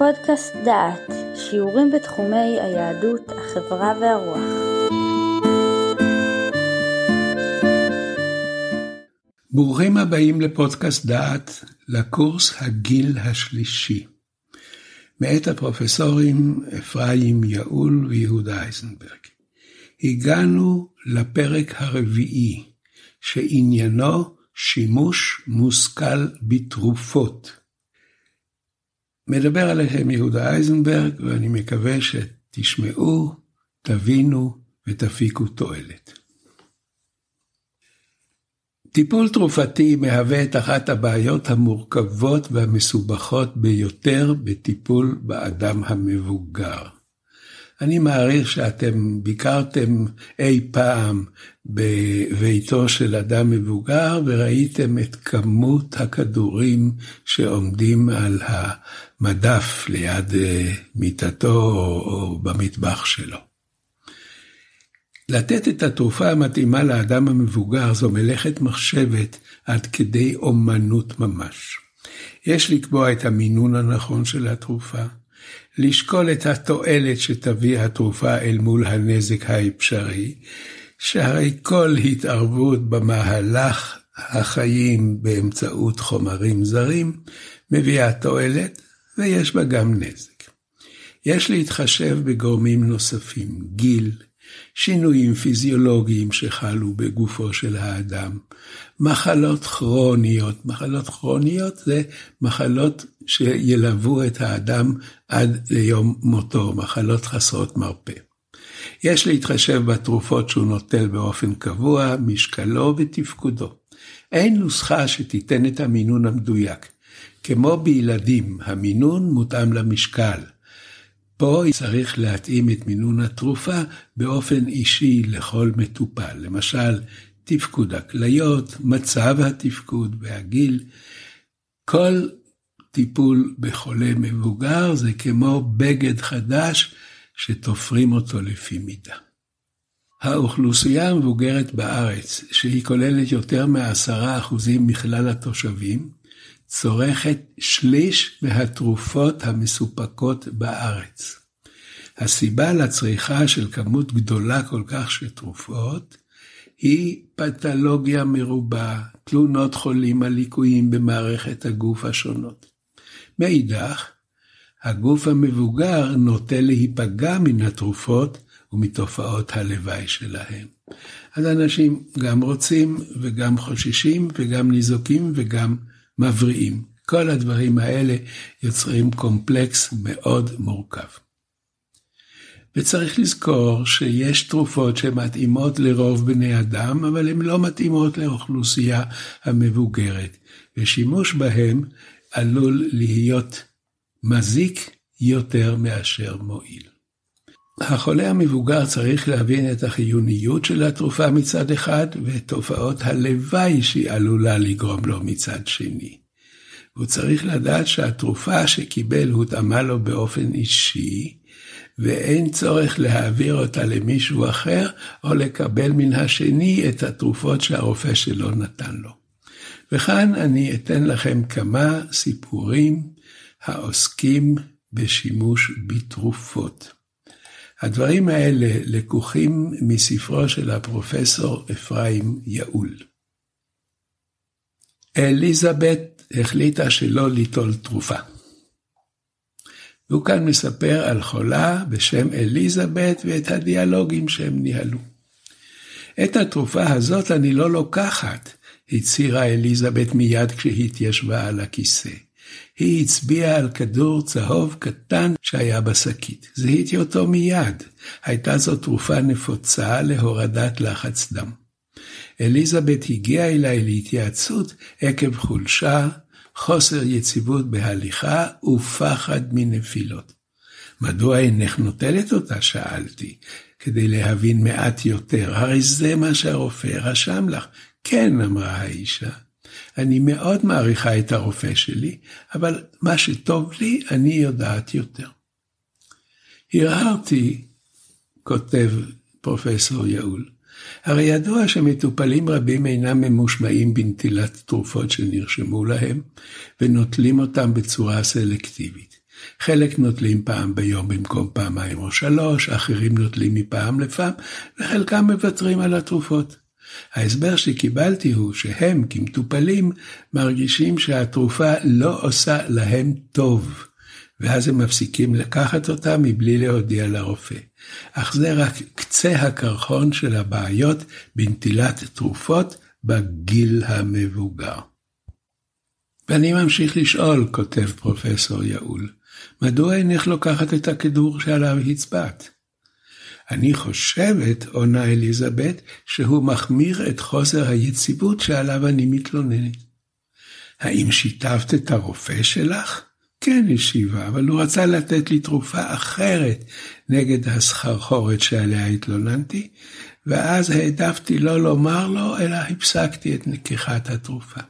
לפודקאסט דעת, שיעורים בתחומי היהדות, החברה והרוח. ברוכים הבאים לפודקאסט דעת, לקורס הגיל השלישי. מאת הפרופסורים אפרים יעול ויהודה אייזנברג. הגענו לפרק הרביעי, שעניינו שימוש מושכל בתרופות. מדבר עליכם יהודה אייזנברג, ואני מקווה שתשמעו, תבינו ותפיקו תועלת. טיפול תרופתי מהווה את אחת הבעיות המורכבות והמסובכות ביותר בטיפול באדם המבוגר. אני מעריך שאתם ביקרתם אי פעם בביתו של אדם מבוגר וראיתם את כמות הכדורים שעומדים על המדף ליד אה, מיטתו או במטבח שלו. לתת את התרופה המתאימה לאדם המבוגר זו מלאכת מחשבת עד כדי אומנות ממש. יש לקבוע את המינון הנכון של התרופה, לשקול את התועלת שתביא התרופה אל מול הנזק האפשרי, שהרי כל התערבות במהלך החיים באמצעות חומרים זרים מביאה תועלת ויש בה גם נזק. יש להתחשב בגורמים נוספים, גיל, שינויים פיזיולוגיים שחלו בגופו של האדם, מחלות כרוניות, מחלות כרוניות זה מחלות שילוו את האדם עד ליום מותו, מחלות חסרות מרפא. יש להתחשב בתרופות שהוא נוטל באופן קבוע, משקלו ותפקודו. אין נוסחה שתיתן את המינון המדויק. כמו בילדים, המינון מותאם למשקל. פה צריך להתאים את מינון התרופה באופן אישי לכל מטופל. למשל, תפקוד הכליות, מצב התפקוד והגיל. כל טיפול בחולה מבוגר זה כמו בגד חדש שתופרים אותו לפי מידה. האוכלוסייה המבוגרת בארץ, שהיא כוללת יותר מעשרה אחוזים מכלל התושבים, צורכת שליש מהתרופות המסופקות בארץ. הסיבה לצריכה של כמות גדולה כל כך של תרופות היא פתולוגיה מרובה, תלונות חולים על ליקויים במערכת הגוף השונות. מאידך, הגוף המבוגר נוטה להיפגע מן התרופות ומתופעות הלוואי שלהם. אז אנשים גם רוצים וגם חוששים וגם ניזוקים וגם מבריאים. כל הדברים האלה יוצרים קומפלקס מאוד מורכב. וצריך לזכור שיש תרופות שמתאימות לרוב בני אדם, אבל הן לא מתאימות לאוכלוסייה המבוגרת, ושימוש בהן עלול להיות מזיק יותר מאשר מועיל. החולה המבוגר צריך להבין את החיוניות של התרופה מצד אחד, ואת תופעות הלוואי שהיא עלולה לגרום לו מצד שני. הוא צריך לדעת שהתרופה שקיבל הותאמה לו באופן אישי, ואין צורך להעביר אותה למישהו אחר, או לקבל מן השני את התרופות שהרופא שלו נתן לו. וכאן אני אתן לכם כמה סיפורים העוסקים בשימוש בתרופות. הדברים האלה לקוחים מספרו של הפרופסור אפרים יעול. אליזבת החליטה שלא ליטול תרופה. והוא כאן מספר על חולה בשם אליזבת ואת הדיאלוגים שהם ניהלו. את התרופה הזאת אני לא לוקחת, הצהירה אליזבת מיד כשהתיישבה על הכיסא. היא הצביעה על כדור צהוב קטן שהיה בשקית. זיהיתי אותו מיד. הייתה זו תרופה נפוצה להורדת לחץ דם. אליזבת הגיעה אליי להתייעצות עקב חולשה, חוסר יציבות בהליכה ופחד מנפילות. מדוע אינך נוטלת אותה? שאלתי, כדי להבין מעט יותר. הרי זה מה שהרופא רשם לך. כן, אמרה האישה. אני מאוד מעריכה את הרופא שלי, אבל מה שטוב לי, אני יודעת יותר. הרהרתי, כותב פרופסור יעול, הרי ידוע שמטופלים רבים אינם ממושמעים בנטילת תרופות שנרשמו להם, ונוטלים אותם בצורה סלקטיבית. חלק נוטלים פעם ביום במקום פעמיים או שלוש, אחרים נוטלים מפעם לפעם, וחלקם מוותרים על התרופות. ההסבר שקיבלתי הוא שהם, כמטופלים, מרגישים שהתרופה לא עושה להם טוב, ואז הם מפסיקים לקחת אותה מבלי להודיע לרופא. אך זה רק קצה הקרחון של הבעיות בנטילת תרופות בגיל המבוגר. ואני ממשיך לשאול, כותב פרופסור יעול, מדוע אינך לוקחת את הכדור שעליו הצבעת? אני חושבת, עונה אליזבת, שהוא מחמיר את חוסר היציבות שעליו אני מתלוננת. האם שיתפת את הרופא שלך? כן, השיבה, אבל הוא רצה לתת לי תרופה אחרת נגד הסחרחורת שעליה התלוננתי, ואז העדפתי לא לומר לו, אלא הפסקתי את לקיחת התרופה.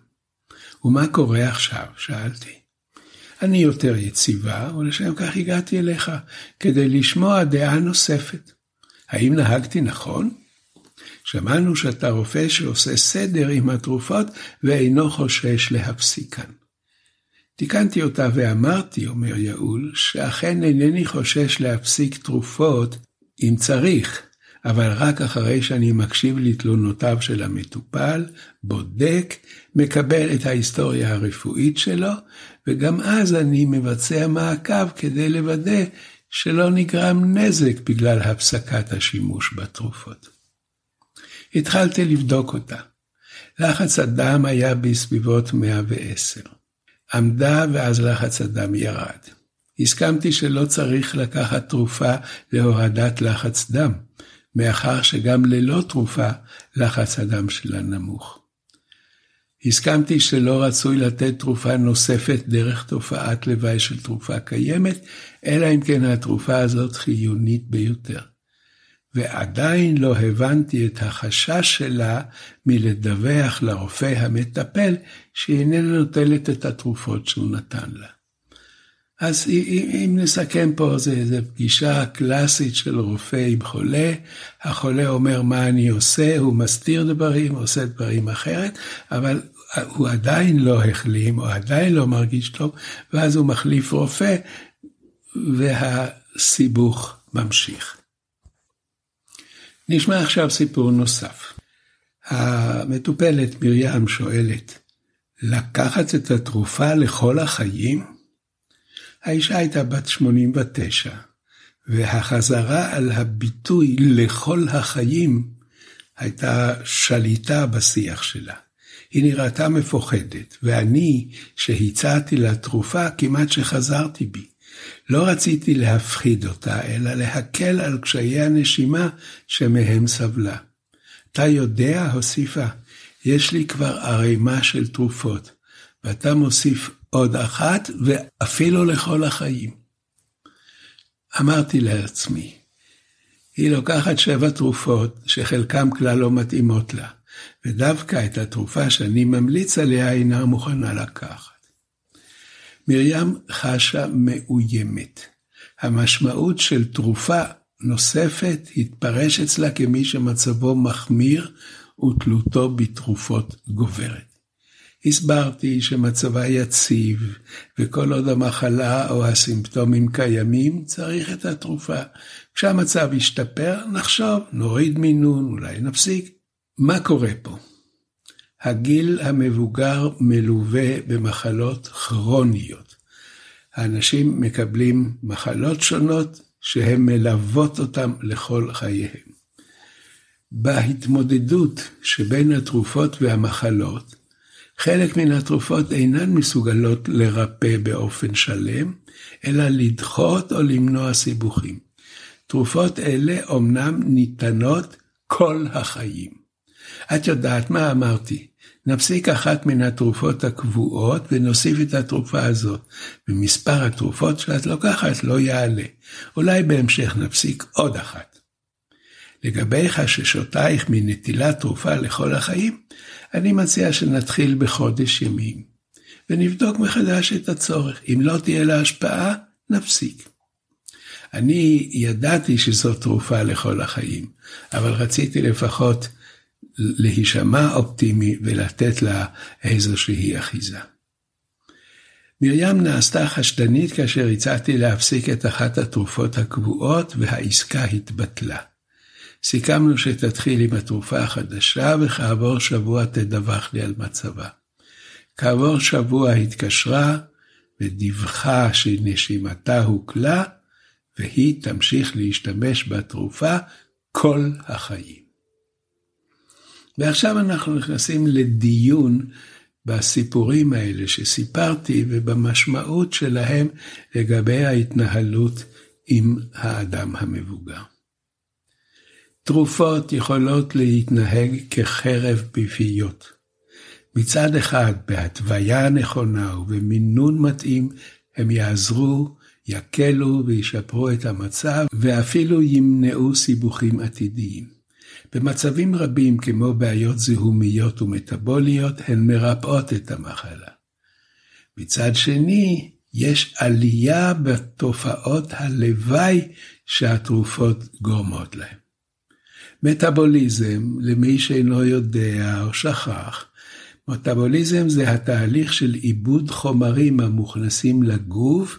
ומה קורה עכשיו? שאלתי. אני יותר יציבה, ולשם כך הגעתי אליך, כדי לשמוע דעה נוספת. האם נהגתי נכון? שמענו שאתה רופא שעושה סדר עם התרופות ואינו חושש להפסיקן. תיקנתי אותה ואמרתי, אומר יעול, שאכן אינני חושש להפסיק תרופות אם צריך, אבל רק אחרי שאני מקשיב לתלונותיו של המטופל, בודק, מקבל את ההיסטוריה הרפואית שלו, וגם אז אני מבצע מעקב כדי לוודא שלא נגרם נזק בגלל הפסקת השימוש בתרופות. התחלתי לבדוק אותה. לחץ הדם היה בסביבות 110. עמדה ואז לחץ הדם ירד. הסכמתי שלא צריך לקחת תרופה להורדת לחץ דם, מאחר שגם ללא תרופה לחץ הדם שלה נמוך. הסכמתי שלא רצוי לתת תרופה נוספת דרך תופעת לוואי של תרופה קיימת, אלא אם כן התרופה הזאת חיונית ביותר. ועדיין לא הבנתי את החשש שלה מלדווח לרופא המטפל שהיא נוטלת את התרופות שהוא נתן לה. אז אם נסכם פה, זו פגישה קלאסית של רופא עם חולה, החולה אומר מה אני עושה, הוא מסתיר דברים, עושה דברים אחרת, אבל הוא עדיין לא החלים, או עדיין לא מרגיש טוב, ואז הוא מחליף רופא, והסיבוך ממשיך. נשמע עכשיו סיפור נוסף. המטופלת מרים שואלת, לקחת את התרופה לכל החיים? האישה הייתה בת 89, והחזרה על הביטוי לכל החיים הייתה שליטה בשיח שלה. היא נראתה מפוחדת, ואני, שהצעתי לה תרופה, כמעט שחזרתי בי. לא רציתי להפחיד אותה, אלא להקל על קשיי הנשימה שמהם סבלה. אתה יודע, הוסיפה, יש לי כבר ערימה של תרופות, ואתה מוסיף עוד אחת, ואפילו לכל החיים. אמרתי לעצמי, היא לוקחת שבע תרופות שחלקם כלל לא מתאימות לה, ודווקא את התרופה שאני ממליץ עליה אינה מוכנה לקחת. מרים חשה מאוימת. המשמעות של תרופה נוספת התפרש אצלה כמי שמצבו מחמיר ותלותו בתרופות גוברת. הסברתי שמצבה יציב, וכל עוד המחלה או הסימפטומים קיימים, צריך את התרופה. כשהמצב ישתפר, נחשוב, נוריד מינון, אולי נפסיק. מה קורה פה? הגיל המבוגר מלווה במחלות כרוניות. האנשים מקבלים מחלות שונות שהן מלוות אותם לכל חייהם. בהתמודדות שבין התרופות והמחלות, חלק מן התרופות אינן מסוגלות לרפא באופן שלם, אלא לדחות או למנוע סיבוכים. תרופות אלה אומנם ניתנות כל החיים. את יודעת מה אמרתי? נפסיק אחת מן התרופות הקבועות ונוסיף את התרופה הזאת, ומספר התרופות שאת לוקחת לא יעלה. אולי בהמשך נפסיק עוד אחת. לגבי חששותייך מנטילת תרופה לכל החיים, אני מציע שנתחיל בחודש ימים, ונבדוק מחדש את הצורך. אם לא תהיה לה השפעה, נפסיק. אני ידעתי שזו תרופה לכל החיים, אבל רציתי לפחות להישמע אופטימי ולתת לה איזושהי אחיזה. מרים נעשתה חשדנית כאשר הצעתי להפסיק את אחת התרופות הקבועות והעסקה התבטלה. סיכמנו שתתחיל עם התרופה החדשה וכעבור שבוע תדווח לי על מצבה. כעבור שבוע התקשרה ודיווחה שנשימתה הוקלה והיא תמשיך להשתמש בתרופה כל החיים. ועכשיו אנחנו נכנסים לדיון בסיפורים האלה שסיפרתי ובמשמעות שלהם לגבי ההתנהלות עם האדם המבוגר. תרופות יכולות להתנהג כחרב פיפיות. מצד אחד, בהתוויה נכונה ובמינון מתאים, הם יעזרו, יקלו וישפרו את המצב, ואפילו ימנעו סיבוכים עתידיים. במצבים רבים כמו בעיות זיהומיות ומטבוליות הן מרפאות את המחלה. מצד שני, יש עלייה בתופעות הלוואי שהתרופות גורמות להן. מטאבוליזם, למי שאינו יודע או שכח, מטאבוליזם זה התהליך של עיבוד חומרים המוכנסים לגוף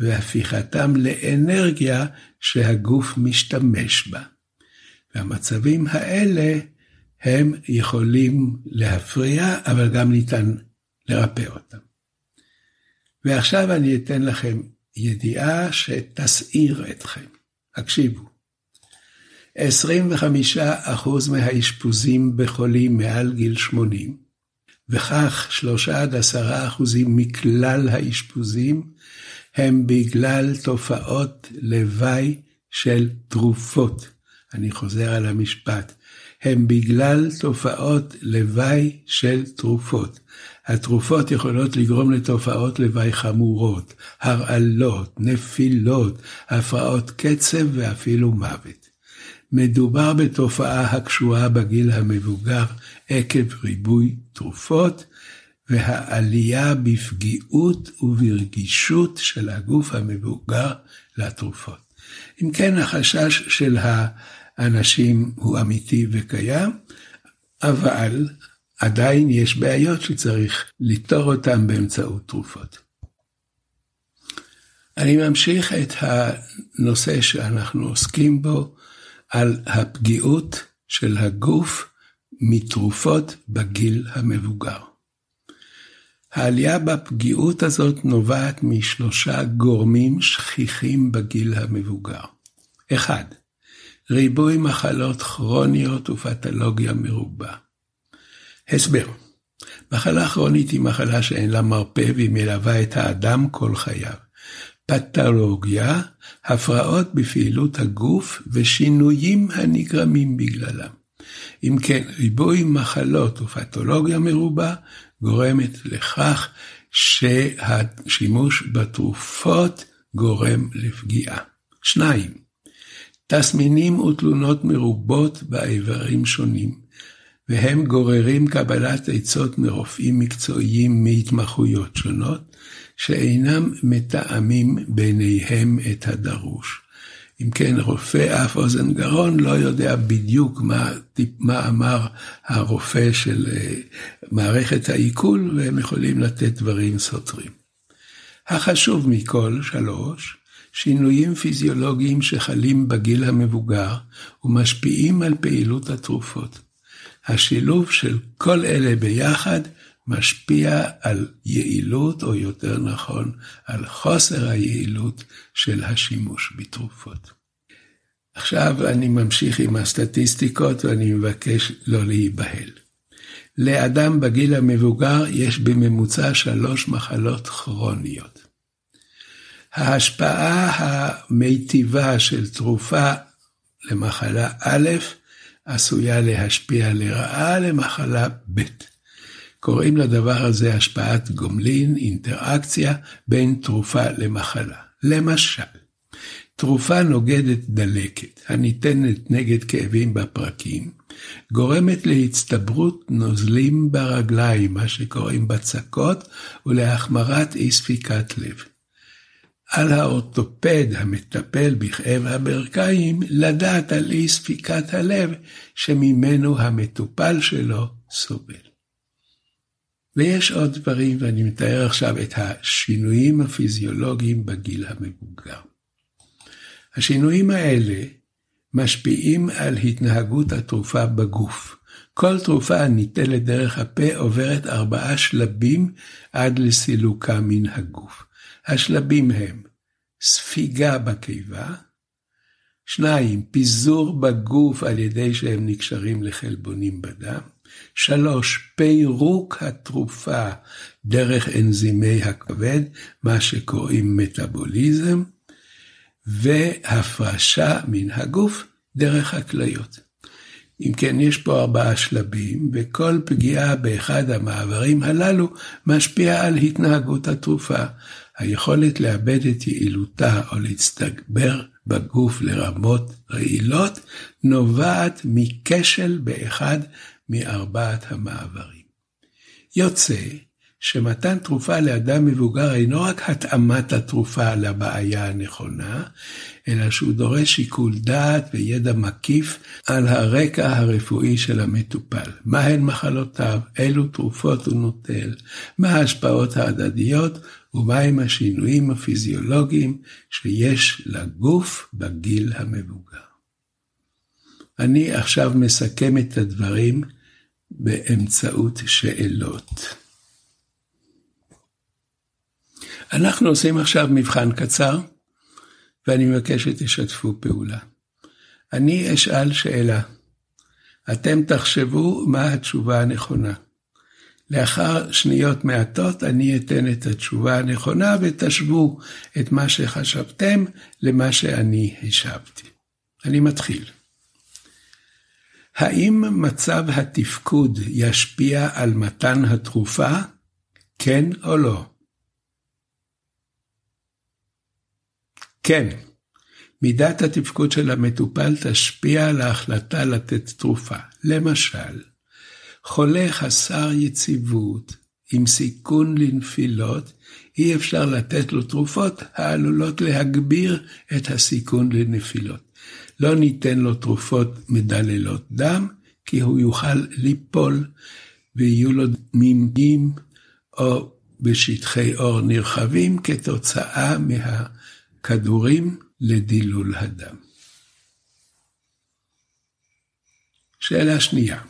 והפיכתם לאנרגיה שהגוף משתמש בה. והמצבים האלה הם יכולים להפריע, אבל גם ניתן לרפא אותם. ועכשיו אני אתן לכם ידיעה שתסעיר אתכם. הקשיבו. 25% מהאשפוזים בחולים מעל גיל 80, וכך 3 עד 10% מכלל האשפוזים, הם בגלל תופעות לוואי של תרופות. אני חוזר על המשפט, הם בגלל תופעות לוואי של תרופות. התרופות יכולות לגרום לתופעות לוואי חמורות, הרעלות, נפילות, הפרעות קצב ואפילו מוות. מדובר בתופעה הקשורה בגיל המבוגר עקב ריבוי תרופות, והעלייה בפגיעות וברגישות של הגוף המבוגר לתרופות. אם כן, החשש של האנשים הוא אמיתי וקיים, אבל עדיין יש בעיות שצריך לפתור אותן באמצעות תרופות. אני ממשיך את הנושא שאנחנו עוסקים בו על הפגיעות של הגוף מתרופות בגיל המבוגר. העלייה בפגיעות הזאת נובעת משלושה גורמים שכיחים בגיל המבוגר. אחד, ריבוי מחלות כרוניות ופתולוגיה מרובה. הסבר מחלה כרונית היא מחלה שאין לה מרפא והיא מלווה את האדם כל חייו. פתולוגיה, הפרעות בפעילות הגוף ושינויים הנגרמים בגללם. אם כן, ריבוי מחלות ופתולוגיה מרובה גורמת לכך שהשימוש בתרופות גורם לפגיעה. שניים, תסמינים ותלונות מרובות באיברים שונים, והם גוררים קבלת עצות מרופאים מקצועיים מהתמחויות שונות, שאינם מתאמים ביניהם את הדרוש. אם כן, רופא אף אוזן גרון לא יודע בדיוק מה, מה אמר הרופא של אה, מערכת העיכול, והם יכולים לתת דברים סותרים. החשוב מכל, שלוש, שינויים פיזיולוגיים שחלים בגיל המבוגר ומשפיעים על פעילות התרופות. השילוב של כל אלה ביחד משפיע על יעילות, או יותר נכון, על חוסר היעילות של השימוש בתרופות. עכשיו אני ממשיך עם הסטטיסטיקות ואני מבקש לא להיבהל. לאדם בגיל המבוגר יש בממוצע שלוש מחלות כרוניות. ההשפעה המיטיבה של תרופה למחלה א' עשויה להשפיע לרעה למחלה ב'. קוראים לדבר הזה השפעת גומלין, אינטראקציה בין תרופה למחלה. למשל, תרופה נוגדת דלקת, הניתנת נגד כאבים בפרקים, גורמת להצטברות נוזלים ברגליים, מה שקוראים בצקות, ולהחמרת אי ספיקת לב. על האורתופד המטפל בכאב הברכיים לדעת על אי ספיקת הלב שממנו המטופל שלו סובל. ויש עוד דברים, ואני מתאר עכשיו את השינויים הפיזיולוגיים בגיל המבוגר. השינויים האלה משפיעים על התנהגות התרופה בגוף. כל תרופה הניטלת דרך הפה עוברת ארבעה שלבים עד לסילוקה מן הגוף. השלבים הם ספיגה בקיבה, שניים, פיזור בגוף על ידי שהם נקשרים לחלבונים בדם, שלוש, פירוק התרופה דרך אנזימי הכבד, מה שקוראים מטאבוליזם, והפרשה מן הגוף דרך הכליות. אם כן, יש פה ארבעה שלבים, וכל פגיעה באחד המעברים הללו משפיעה על התנהגות התרופה. היכולת לאבד את יעילותה או להצטבר בגוף לרמות רעילות נובעת מכשל באחד מארבעת המעברים. יוצא שמתן תרופה לאדם מבוגר אינו רק התאמת התרופה לבעיה הנכונה, אלא שהוא דורש שיקול דעת וידע מקיף על הרקע הרפואי של המטופל. מהן מחלותיו, אילו תרופות הוא נוטל, מה ההשפעות ההדדיות ומהם השינויים הפיזיולוגיים שיש לגוף בגיל המבוגר. אני עכשיו מסכם את הדברים באמצעות שאלות. אנחנו עושים עכשיו מבחן קצר, ואני מבקש שתשתפו פעולה. אני אשאל שאלה. אתם תחשבו מה התשובה הנכונה. לאחר שניות מעטות אני אתן את התשובה הנכונה ותשוו את מה שחשבתם למה שאני השבתי. אני מתחיל. האם מצב התפקוד ישפיע על מתן התרופה? כן או לא? כן, מידת התפקוד של המטופל תשפיע על ההחלטה לתת תרופה. למשל, חולה חסר יציבות, עם סיכון לנפילות, אי אפשר לתת לו תרופות העלולות להגביר את הסיכון לנפילות. לא ניתן לו תרופות מדללות דם, כי הוא יוכל ליפול ויהיו לו מימים או בשטחי אור נרחבים כתוצאה מהכדורים לדילול הדם. שאלה שנייה,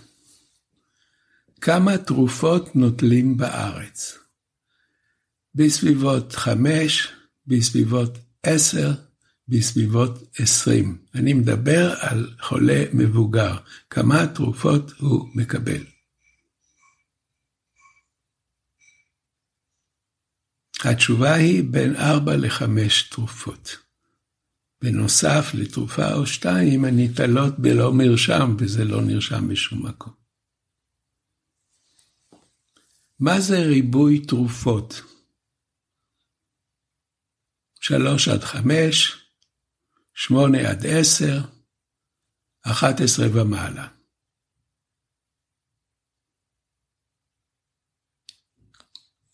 כמה תרופות נוטלים בארץ? בסביבות חמש, בסביבות עשר, בסביבות עשרים. אני מדבר על חולה מבוגר, כמה תרופות הוא מקבל. התשובה היא בין ארבע לחמש תרופות. בנוסף לתרופה או שתיים הניטלות בלא מרשם, וזה לא נרשם בשום מקום. מה זה ריבוי תרופות? שלוש עד חמש, שמונה עד עשר, אחת עשרה ומעלה.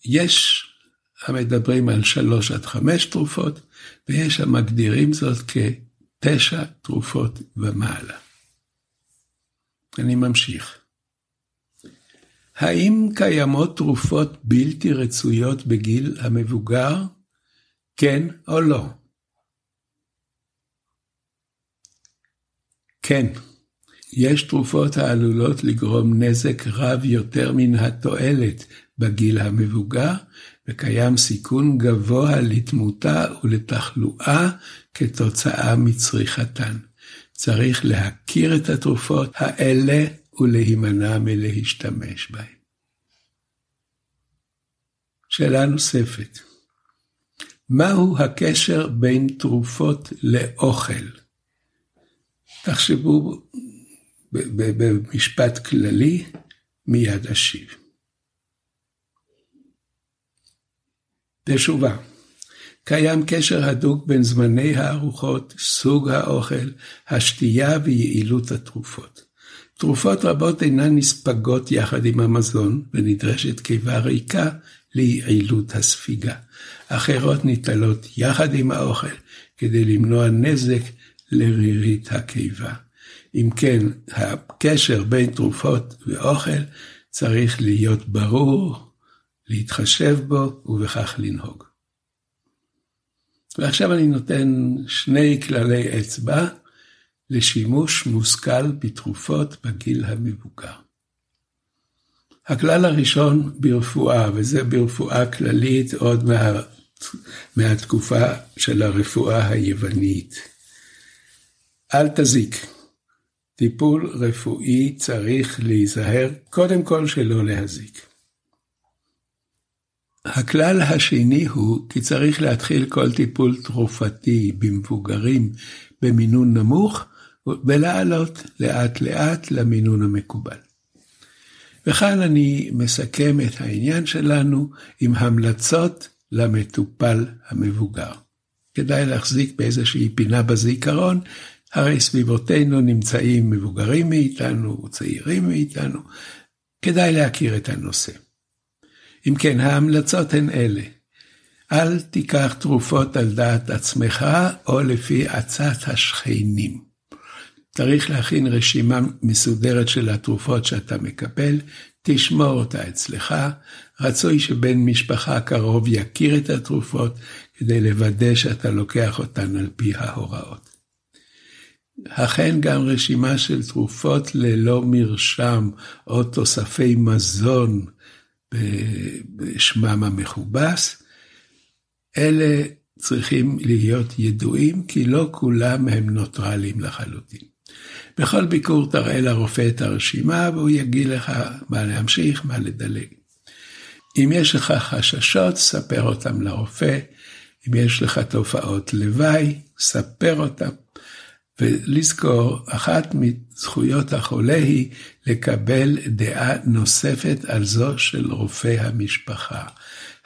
יש המדברים על שלוש עד חמש תרופות, ויש המגדירים זאת כתשע תרופות ומעלה. אני ממשיך. האם קיימות תרופות בלתי רצויות בגיל המבוגר? כן או לא? כן, יש תרופות העלולות לגרום נזק רב יותר מן התועלת בגיל המבוגר, וקיים סיכון גבוה לתמותה ולתחלואה כתוצאה מצריכתן. צריך להכיר את התרופות האלה ולהימנע מלהשתמש בהן. שאלה נוספת, מהו הקשר בין תרופות לאוכל? תחשבו במשפט כללי, מיד אשיב. תשובה קיים קשר הדוק בין זמני הארוחות, סוג האוכל, השתייה ויעילות התרופות. תרופות רבות אינן נספגות יחד עם המזון, ונדרשת קיבה ריקה ליעילות הספיגה. אחרות ניטלות יחד עם האוכל כדי למנוע נזק לרירית הקיבה. אם כן, הקשר בין תרופות ואוכל צריך להיות ברור להתחשב בו ובכך לנהוג. ועכשיו אני נותן שני כללי אצבע לשימוש מושכל בתרופות בגיל המבוגר. הכלל הראשון ברפואה, וזה ברפואה כללית עוד מה, מהתקופה של הרפואה היוונית. אל תזיק. טיפול רפואי צריך להיזהר קודם כל שלא להזיק. הכלל השני הוא כי צריך להתחיל כל טיפול תרופתי במבוגרים במינון נמוך ולעלות לאט לאט למינון המקובל. וכאן אני מסכם את העניין שלנו עם המלצות למטופל המבוגר. כדאי להחזיק באיזושהי פינה בזיכרון, הרי סביבותינו נמצאים מבוגרים מאיתנו, צעירים מאיתנו, כדאי להכיר את הנושא. אם כן, ההמלצות הן אלה: אל תיקח תרופות על דעת עצמך או לפי עצת השכנים. צריך להכין רשימה מסודרת של התרופות שאתה מקבל, תשמור אותה אצלך. רצוי שבן משפחה קרוב יכיר את התרופות כדי לוודא שאתה לוקח אותן על פי ההוראות. אכן גם רשימה של תרופות ללא מרשם או תוספי מזון בשמם המכובס, אלה צריכים להיות ידועים כי לא כולם הם נוטרלים לחלוטין. בכל ביקור תראה לרופא את הרשימה והוא יגיד לך מה להמשיך, מה לדלג. אם יש לך חששות, ספר אותם לרופא. אם יש לך תופעות לוואי, ספר אותם. ולזכור, אחת מזכויות החולה היא לקבל דעה נוספת על זו של רופא המשפחה.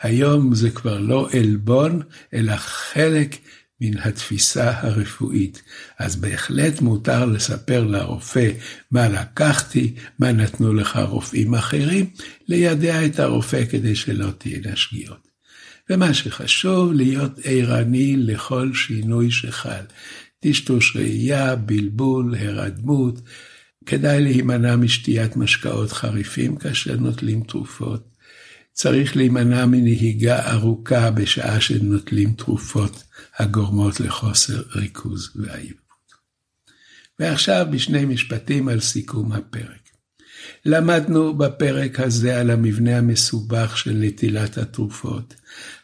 היום זה כבר לא עלבון, אלא חלק מן התפיסה הרפואית. אז בהחלט מותר לספר לרופא מה לקחתי, מה נתנו לך רופאים אחרים, לידע את הרופא כדי שלא תהיינה שגיאות. ומה שחשוב, להיות ערני לכל שינוי שחל. טשטוש ראייה, בלבול, הרדמות. כדאי להימנע משתיית משקאות חריפים כאשר נוטלים תרופות. צריך להימנע מנהיגה ארוכה בשעה שנוטלים תרופות הגורמות לחוסר ריכוז ועייפות. ועכשיו בשני משפטים על סיכום הפרק. למדנו בפרק הזה על המבנה המסובך של נטילת התרופות.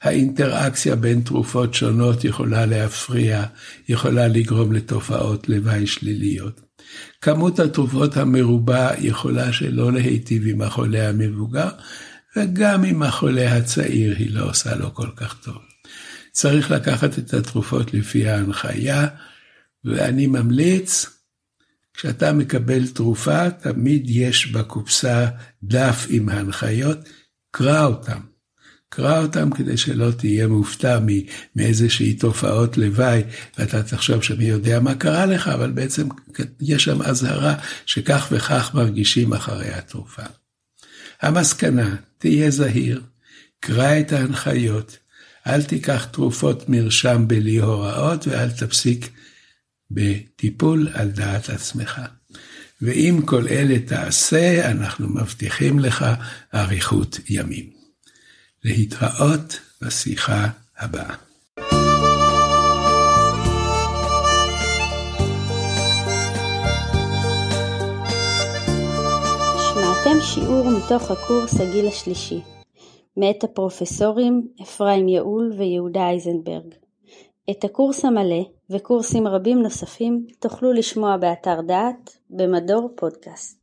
האינטראקציה בין תרופות שונות יכולה להפריע, יכולה לגרום לתופעות לוואי שליליות. כמות התרופות המרובה יכולה שלא להיטיב עם החולה המבוגר, וגם עם החולה הצעיר היא לא עושה לו כל כך טוב. צריך לקחת את התרופות לפי ההנחיה, ואני ממליץ, כשאתה מקבל תרופה, תמיד יש בקופסה דף עם ההנחיות, קרא אותם. קרא אותם כדי שלא תהיה מופתע מאיזושהי תופעות לוואי, ואתה תחשוב שמי יודע מה קרה לך, אבל בעצם יש שם אזהרה שכך וכך מרגישים אחרי התרופה. המסקנה, תהיה זהיר, קרא את ההנחיות, אל תיקח תרופות מרשם בלי הוראות ואל תפסיק בטיפול על דעת עצמך. ואם כל אלה תעשה, אנחנו מבטיחים לך אריכות ימים. להתראות בשיחה הבאה. שמעתם שיעור מתוך הקורס הגיל השלישי, מאת הפרופסורים אפרים יעול ויהודה אייזנברג. את הקורס המלא וקורסים רבים נוספים תוכלו לשמוע באתר דעת במדור פודקאסט.